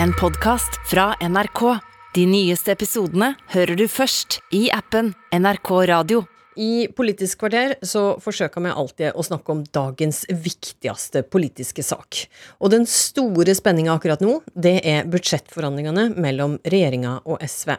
en podkast fra NRK. De nyeste episodene hører du først i appen NRK Radio. I Politisk kvarter så forsøker vi alltid å snakke om dagens viktigste politiske sak. Og den store spenninga akkurat nå, det er budsjettforhandlingene mellom regjeringa og SV.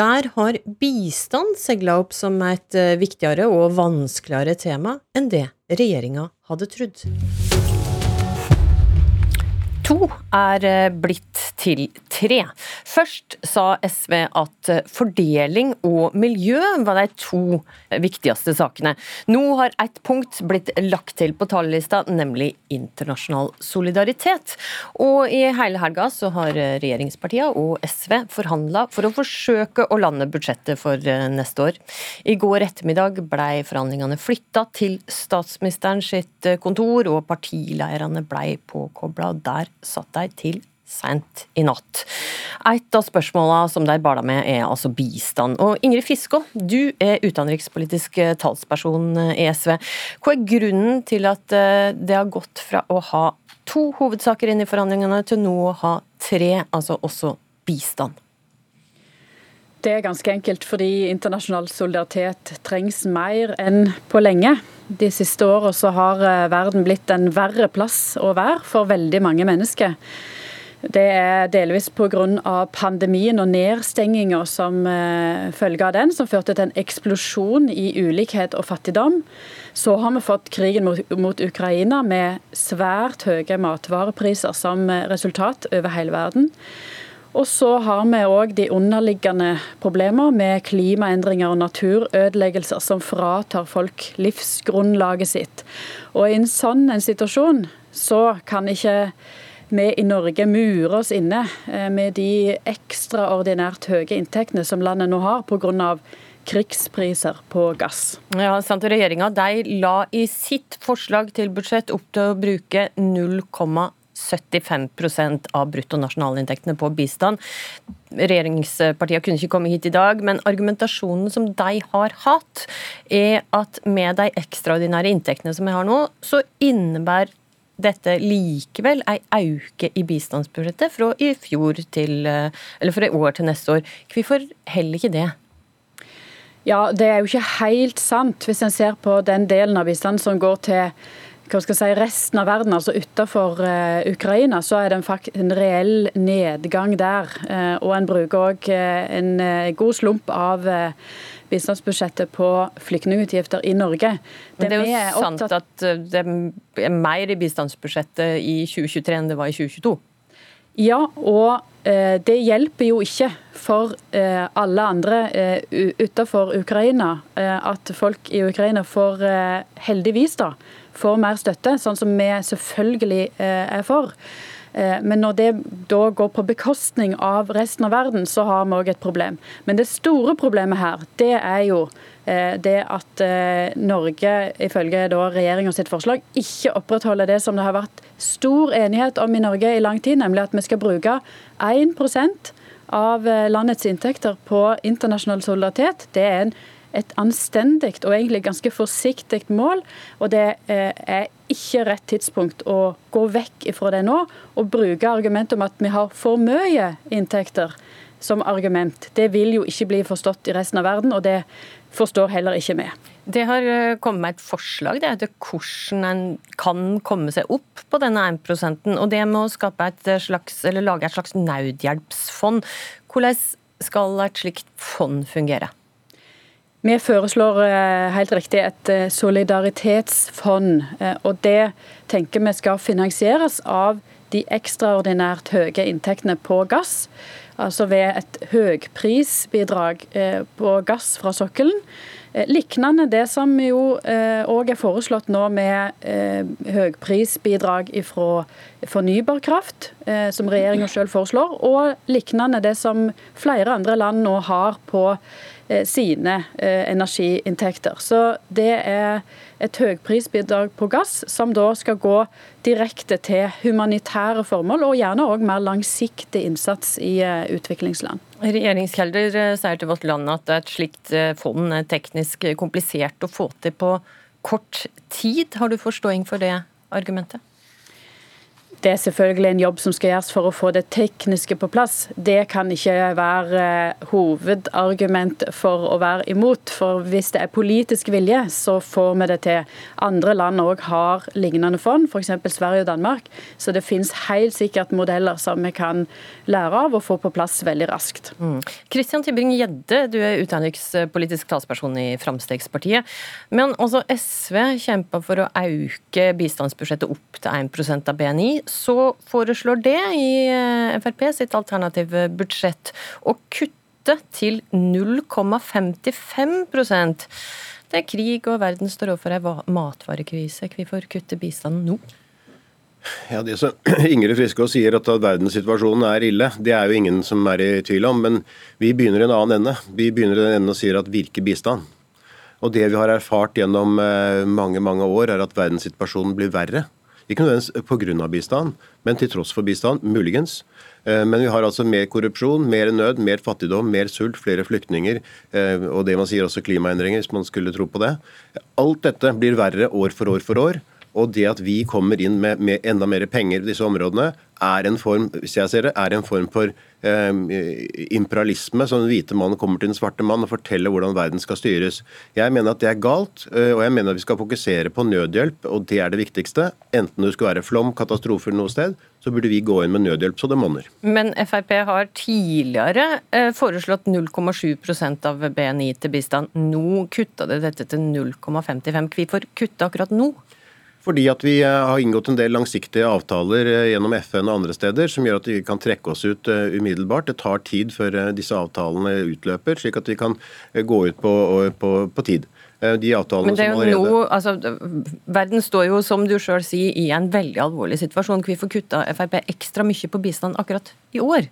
Der har bistand segla opp som et eh, viktigere og vanskeligere tema enn det regjeringa hadde trodd. To er eh, blitt til tre. Først sa SV at eh, fordeling og miljø var de to viktigste sakene. Nå har ett punkt blitt lagt til på talerlista, nemlig internasjonal solidaritet. Og i hele helga så har eh, regjeringspartiene og SV forhandla for å forsøke å lande budsjettet for neste år. I går ettermiddag blei forhandlingene flytta til statsministeren sitt kontor, og partileirene blei påkobla. Der satt de til seint i natt. Et av spørsmåla som de bala med, er altså bistand. Og Ingrid Fiskå, du er utenrikspolitisk talsperson i SV. Hva er grunnen til at eh, det har gått fra å ha to hovedsaker inn i forhandlingene, til nå å ha tre, altså også bistand? Det er ganske enkelt fordi internasjonal solidaritet trengs mer enn på lenge. De siste åra har eh, verden blitt en verre plass å være for veldig mange mennesker. Det er delvis pga. pandemien og nedstenginga som uh, følge av den, som førte til en eksplosjon i ulikhet og fattigdom. Så har vi fått krigen mot, Ukraina med svært høye matvarepriser som resultat over hele verden. Og så har vi òg de underliggende problemer med klimaendringer og naturødeleggelser som fratar folk livsgrunnlaget sitt. Og i en sånn en situasjon så kan ikke vi i Norge murer oss inne eh, med de ekstraordinært høye inntektene som landet nå har pga. krigspriser på gass. Ja, sant, Regjeringa la i sitt forslag til budsjett opp til å bruke 0,75% av bruttonasjonalinntektene på bistand. Regjeringspartiene kunne ikke komme hit i dag, men argumentasjonen som de har hatt, er at med de ekstraordinære inntektene som vi har nå, så innebærer dette likevel ei auke i bistandsbudsjettet fra i fjor til, eh, eller fra i år til neste år. Hvorfor heller ikke det? Ja, Det er jo ikke helt sant, hvis en ser på den delen av bistanden som går til hva skal jeg si, resten av verden, altså utenfor uh, Ukraina, så er det en, en reell nedgang der. Uh, og en bruker òg uh, en god slump av bistandsbudsjettet på flyktningutgifter i Norge. Det, det er jo sant at eh, det er mer i bistandsbudsjettet i 2023 enn det var i 2022? Ja, og eh, det hjelper jo ikke for eh, alle andre utenfor Ukraina at folk i Ukraina får heldigvis da, får mer støtte, sånn som vi selvfølgelig er for. Eh, men når det da går på bekostning av resten av verden, så har vi òg et problem. Men det store problemet her, det er jo eh, det at eh, Norge, ifølge regjeringa sitt forslag, ikke opprettholder det som det har vært stor enighet om i Norge i lang tid, nemlig at vi skal bruke 1% av landets inntekter på internasjonal solidaritet. Det er en et anstendig og egentlig ganske forsiktig mål. Og det er ikke rett tidspunkt å gå vekk fra det nå og bruke argumentet om at vi har for mye inntekter som argument. Det vil jo ikke bli forstått i resten av verden, og det forstår heller ikke vi. Det har eh, kommet med et forslag det til hvordan en kan komme seg opp på denne 1% og det med å skape et slags, eller lage et slags nødhjelpsfond. Hvordan skal et slikt fond fungere? Vi foreslår eh, helt riktig et eh, solidaritetsfond. Eh, og Det tenker vi skal finansieres av de ekstraordinært høye inntektene på gass. Altså ved et høyprisbidrag på gass fra sokkelen. Lignende det som jo òg er foreslått nå med høyprisbidrag fra fornybar kraft, som regjeringa selv foreslår, og lignende det som flere andre land nå har på Eh, sine eh, energiinntekter. Så det er et høyprisbidrag på gass, som da skal gå direkte til humanitære formål, og gjerne òg mer langsiktig innsats i eh, utviklingsland. Regjeringskjelder sier til Vårt Land at et slikt fond er teknisk komplisert å få til på kort tid. Har du forståing for det argumentet? Det er selvfølgelig en jobb som skal gjøres for å få det tekniske på plass. Det kan ikke være eh, hovedargument for å være imot. For hvis det er politisk vilje, så får vi det til. Andre land òg har lignende fond, f.eks. Sverige og Danmark. Så det finnes helt sikkert modeller som vi kan lære av og få på plass veldig raskt. Kristian mm. Tybring-Gjedde, du er utenrikspolitisk talsperson i Framstegspartiet. Men også SV kjemper for å øke bistandsbudsjettet opp til 1% av BNI så foreslår det i eh, Frp sitt alternative budsjett å kutte til 0,55% Det er krig og verden står overfor ei matvarekrise. Hvorfor kutte bistanden nå? Ja, Det som Ingrid Friskås sier, at verdenssituasjonen er ille, det er jo ingen som er i tvil om. Men vi begynner i en annen ende. Vi begynner i den enden og sier at virker bistand. Og Det vi har erfart gjennom eh, mange mange år, er at verdenssituasjonen blir verre. Ikke nødvendigvis pga. bistand, men til tross for bistand, muligens. Eh, men vi har altså mer korrupsjon, mer nød, mer fattigdom, mer sult, flere flyktninger eh, og det man sier også klimaendringer, hvis man skulle tro på det. Alt dette blir verre år for år for år. Og det at vi kommer inn med, med enda mer penger i disse områdene, er en form hvis jeg ser det, er en form for eh, imperialisme. som den hvite mannen kommer til den svarte mann og forteller hvordan verden skal styres. Jeg mener at det er galt, og jeg mener at vi skal fokusere på nødhjelp, og det er det viktigste. Enten det skulle være flom, katastrofer noe sted, så burde vi gå inn med nødhjelp så det monner. Men Frp har tidligere eh, foreslått 0,7% av BNI til bistand. Nå kutta det dette til 0,55. Hvorfor kutte akkurat nå? Fordi at vi eh, har inngått en del langsiktige avtaler eh, gjennom FN og andre steder som gjør at vi kan trekke oss ut eh, umiddelbart. Det tar tid før disse avtalene utløper, slik at vi kan gå ut på, på, på tid. De Men det er jo allerede... nå, altså, Verden står jo, som du sjøl sier, i en veldig alvorlig situasjon. Hvorfor kutta Frp ekstra mye på bistand akkurat i år?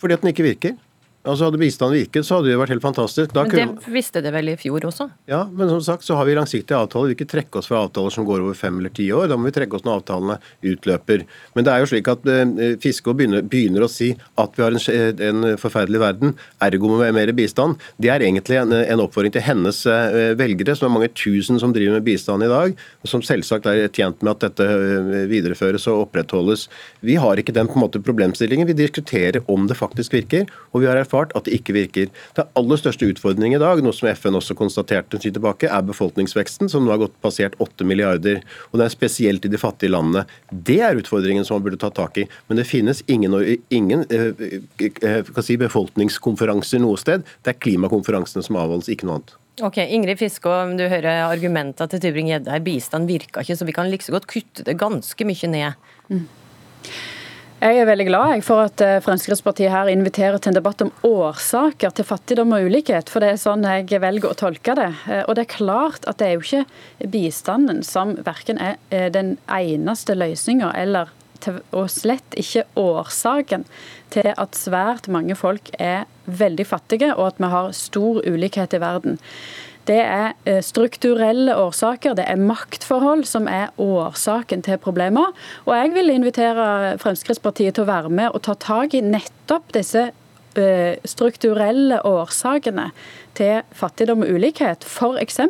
Fordi at den ikke virker. Altså Hadde bistand virket, så hadde det vært helt fantastisk. Da men det visste det vel i fjor også? Ja, men som sagt så har vi langsiktige avtaler. Vi vil ikke trekke oss fra avtaler som går over fem eller ti år. Da må vi trekke oss når avtalene utløper. Men det er jo slik at eh, Fiskå begynner, begynner, å si at vi har en, en forferdelig verden, ergo må vi ha mer bistand. Det er egentlig en, en oppfordring til hennes eh, velgere, som er mange tusen som driver med bistand i dag, og som selvsagt er tjent med at dette eh, videreføres og opprettholdes. Vi har ikke den på en måte problemstillingen. Vi diskuterer om det faktisk virker. og vi har erfart erfart at det ikke virker. Det aller største utfordringen i dag, noe som FN også konstaterte en tid tilbake, er befolkningsveksten, som nå har gått passert 8 milliarder. Og det er spesielt i de fattige landene. Det er utfordringen som man burde ta tak i. Men det finnes ingen, ingen eh, eh, si, befolkningskonferanser noe sted. Det er klimakonferansene som avholdes, ikke noe annet. Ok, Ingrid Fiskå, du hører argumentene til Tybring-Gjedde her. Bistand virka ikke, så vi kan like så godt kutte det ganske mye ned. Mm. Jeg er veldig glad for at eh, Fremskrittspartiet her inviterer til en debatt om årsaker til fattigdom og ulikhet, for det er sånn jeg velger å tolke det. Eh, og det er klart at det er jo ikke bistanden som verken er eh, den eneste løsninga eller og slett ikke årsaken til at svært mange folk er veldig fattige, og at vi har stor ulikhet i verden. Det er eh, strukturelle årsaker, det er maktforhold som er årsaken til problemer. Og jeg vil invitere Fremskrittspartiet til å være med og ta tak i nettopp disse eh, strukturelle årsakene til fattigdom og ulikhet. F.eks.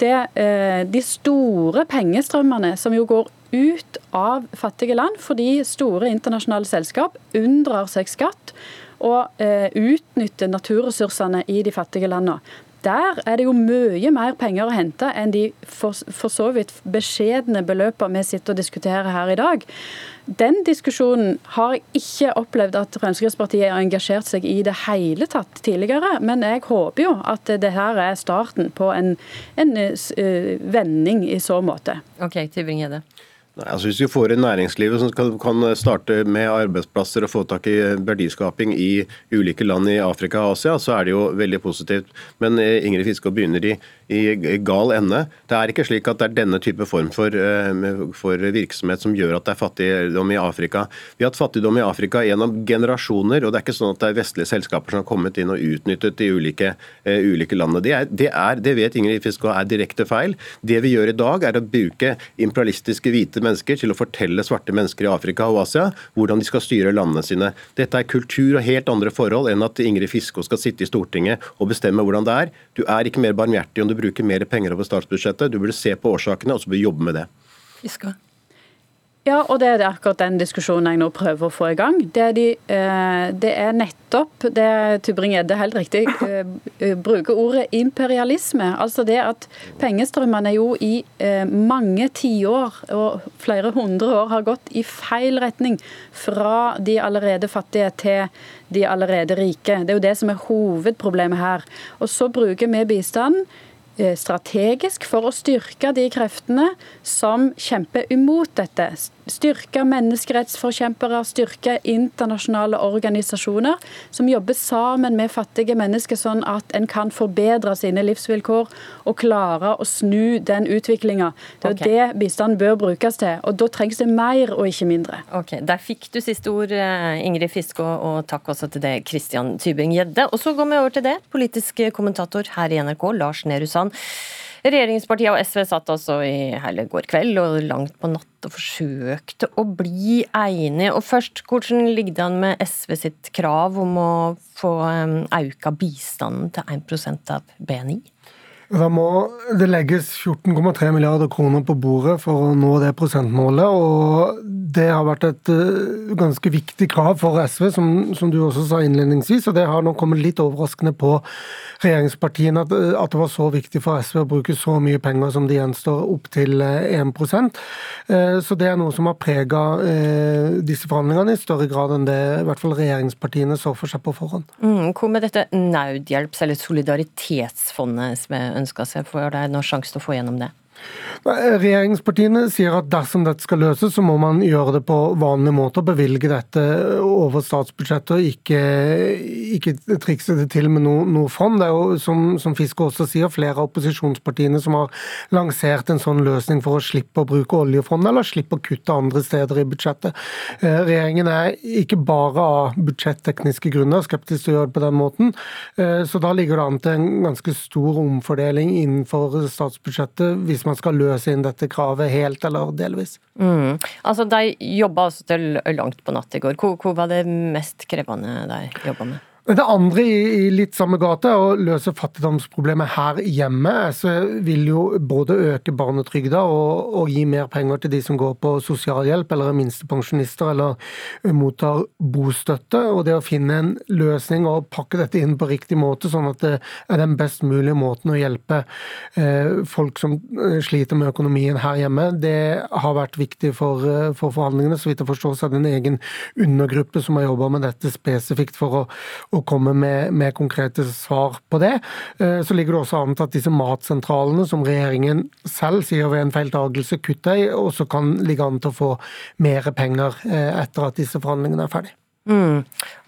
Eh, de store pengestrømmene som jo går ut av fattige land fordi store internasjonale selskap unndrar seg skatt og utnytter naturressursene i de fattige landene. Der er det jo mye mer penger å hente enn de for, for så vidt beskjedne beløpene vi sitter og diskuterer her i dag. Den diskusjonen har jeg ikke opplevd at Fremskrittspartiet har engasjert seg i det hele tatt tidligere. Men jeg håper jo at det her er starten på en, en uh, vending i så måte. Ok, Tybring-Gjedde. Altså hvis vi får en næringslivet som kan starte med arbeidsplasser og få tak i verdiskaping i ulike land i Afrika og Asia, så er det jo veldig positivt. Men eh, Ingrid Fiskå begynner i, i, gal ende. Det er ikke slik at det er denne type form for, eh, for, virksomhet som gjør at det er fattigdom i Afrika. Vi har hatt fattigdom i Afrika gjennom generasjoner, og det er ikke sånn at det er vestlige selskaper som har kommet inn og utnyttet de ulike, uh, ulike landene. Det, er, det, er, det vet Ingrid Fiskå er direkte feil. Det vi gjør i dag, er å bruke imperialistiske hvite mennesker til å fortelle svarte mennesker i Afrika og Asia hvordan de skal styre landene sine. Dette er kultur og helt andre forhold enn at Ingrid Fiskå skal sitte i Stortinget og bestemme hvordan det er. Du er ikke mer barmhjertig om du bruker mer penger over statsbudsjettet. Du burde se på årsakene og så burde jobbe med det. Fiskå. Ja, og det er akkurat den diskusjonen jeg nå prøver å få i gang. Det er, de, eh, det er nettopp det Tybring-Gjedde helt riktig eh, eh, bruker ordet imperialisme. Altså det at pengestrømmene jo i mange tiår og flere hundre år har gått i feil retning. Fra de allerede fattige til de allerede rike. Det er jo det som er hovedproblemet her. Og så bruker vi bistanden strategisk for å styrke de kreftene som kjemper imot dette. Styrke menneskerettsforkjempere, styrke internasjonale organisasjoner som jobber sammen med fattige mennesker, sånn at en kan forbedre sine livsvilkår og klare å snu den utviklinga. Det er okay. det bistanden bør brukes til. Og da trengs det mer og ikke mindre. Ok, Der fikk du siste ord, eh, Ingrid Fiskå, og takk også til det, Christian Tybing-Gjedde. Og så går vi over til det, politisk kommentator her i NRK, Lars Nehru Sand. Regjeringspartiene og SV satt altså i hele går kveld og langt på natt og forsøkte å bli enige. Og først, hvordan ligger det an med SV sitt krav om å få auka bistanden til 1% av BNI? Da må det legges 14,3 milliarder kroner på bordet for å nå det prosentmålet. og Det har vært et uh, ganske viktig krav for SV, som, som, du også sa innledningsvis. og Det har nå kommet litt overraskende på regjeringspartiene at, at, det var så viktig for SV å bruke så mye penger som det gjenstår, opp til 1 uh, Så det er noe som har prega disse forhandlingene i større grad enn det i hvert fall regjeringspartiene så for seg på forhånd. Mm, hvor med dette nødhjelps- eller solidaritetsfondet som er ønska seg? for det er noen sjanse å få gjennom det? Regjeringspartiene sier at dersom dette skal løses, så må man gjøre det på vanlig måte bevilge dette over statsbudsjettet, og ikke, ikke trikse det til med noe, noe fond. Det er jo, som, som Fiske også sier, flere av opposisjonspartiene som har lansert en sånn løsning for å slippe å bruke oljefondet, eller slippe å kutte andre steder i budsjettet. Eh, regjeringen er ikke bare av budsjettekniske grunner skeptisk til å gjøre det på den måten, eh, så da ligger det an til en ganske stor omfordeling innenfor statsbudsjettet hvis man skal løse inn dette kravet helt eller delvis. Mm. Altså, De jobba altså til langt på natt i går. Hvor, hvor var det mest krevende de jobba med? Det andre i, litt samme gate å løse fattigdomsproblemet her hjemme. så vil jo både øke barnetrygda og, og, gi mer penger til de som går på sosialhjelp eller er minstepensjonister eller mottar bostøtte. Og det å finne en løsning og pakke dette inn på riktig måte, sånn at det er den best mulige måten å hjelpe eh, folk som eh, sliter med økonomien her hjemme, det har vært viktig for, eh, for forhandlingene. Så vidt jeg forstår, så er det en egen undergruppe som har jobba med dette spesifikt for å og komme med, med, konkrete svar på det. Eh, så ligger det også an til at disse matsentralene, som regjeringen selv sier ved en feiltagelse kutter i, også kan ligge an til å få mer penger eh, etter at disse forhandlingene er ferdig. Mm.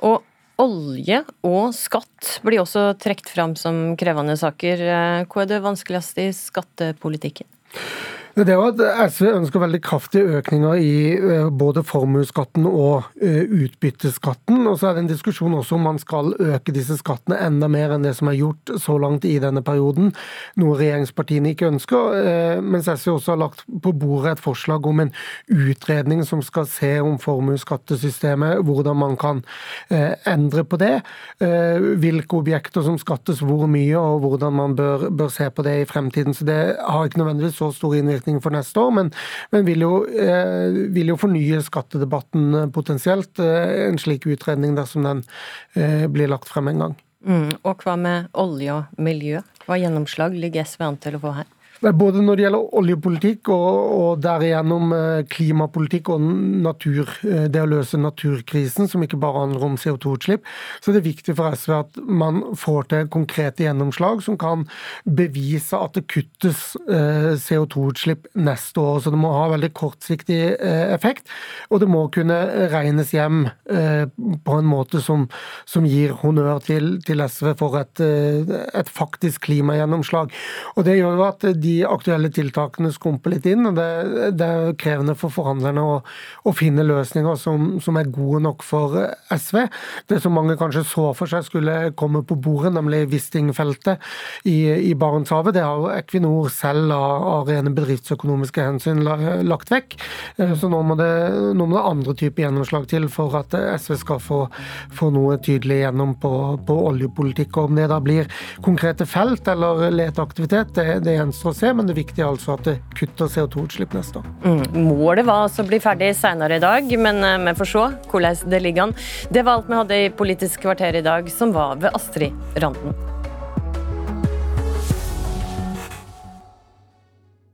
Og olje og skatt blir også trukket fram som krevende saker. Eh, hva er det vanskeligste i skattepolitikken? Det er jo at SV ønsker veldig kraftige økninger i eh, både formuesskatten og eh, utbytteskatten. Og så er det en diskusjon også om man skal øke disse skattene enda mer enn det som er gjort så langt i denne perioden, noe regjeringspartiene ikke ønsker. Eh, mens SV også har lagt på bordet et forslag om en utredning som skal se om formuesskattesystemet, hvordan man kan endre på det. Hvilke objekter som skattes hvor mye, og hvordan man bør, bør se på det i fremtiden. Så det har ikke nødvendigvis så stor innvirkning innvirkning for neste år, men, men vil, jo, eh, vil, jo, fornye skattedebatten eh, potensielt. Eh, en slik utredning dersom den blir lagt frem en gang. Mm, og hva med olje og miljø? Hva gjennomslag ligger SV an til å få her? Både når det gjelder oljepolitikk og, og derigjennom eh, klimapolitikk og natur, eh, det å løse naturkrisen, som ikke bare handler om CO2-utslipp, så er det viktig for SV at man får til konkrete gjennomslag som kan bevise at det kuttes eh, CO2-utslipp neste år. Så det må ha veldig kortsiktig effekt, og det må kunne regnes hjem på en måte som, som gir honnør til, til, SV for et, et faktisk klimagjennomslag. Og det gjør jo at de aktuelle tiltakene skumper litt inn. og Det, det er krevende for forhandlerne å, å finne løsninger som, som, er gode nok for SV. Det som mange kanskje så for seg skulle komme på bordet, nemlig Wisting-feltet i, i, Barentshavet, det har jo Equinor selv av, av rene bedriftsøkonomiske hensyn lagt vekk. Eh, så nå må det, nå må det andre typer gjennomslag til for at SV skal få, få noe tydelig gjennom på, på oljepolitikk. Om det da blir konkrete felt eller leteaktivitet, det, det gjenstår å se se, men det viktige er altså at det kutter CO2-utslipp neste år. Mm. Målet var altså å bli ferdig senere i dag, men vi får se hvordan det ligger an. Det var alt vi hadde i Politisk kvarter i dag, som var ved Astrid Randen.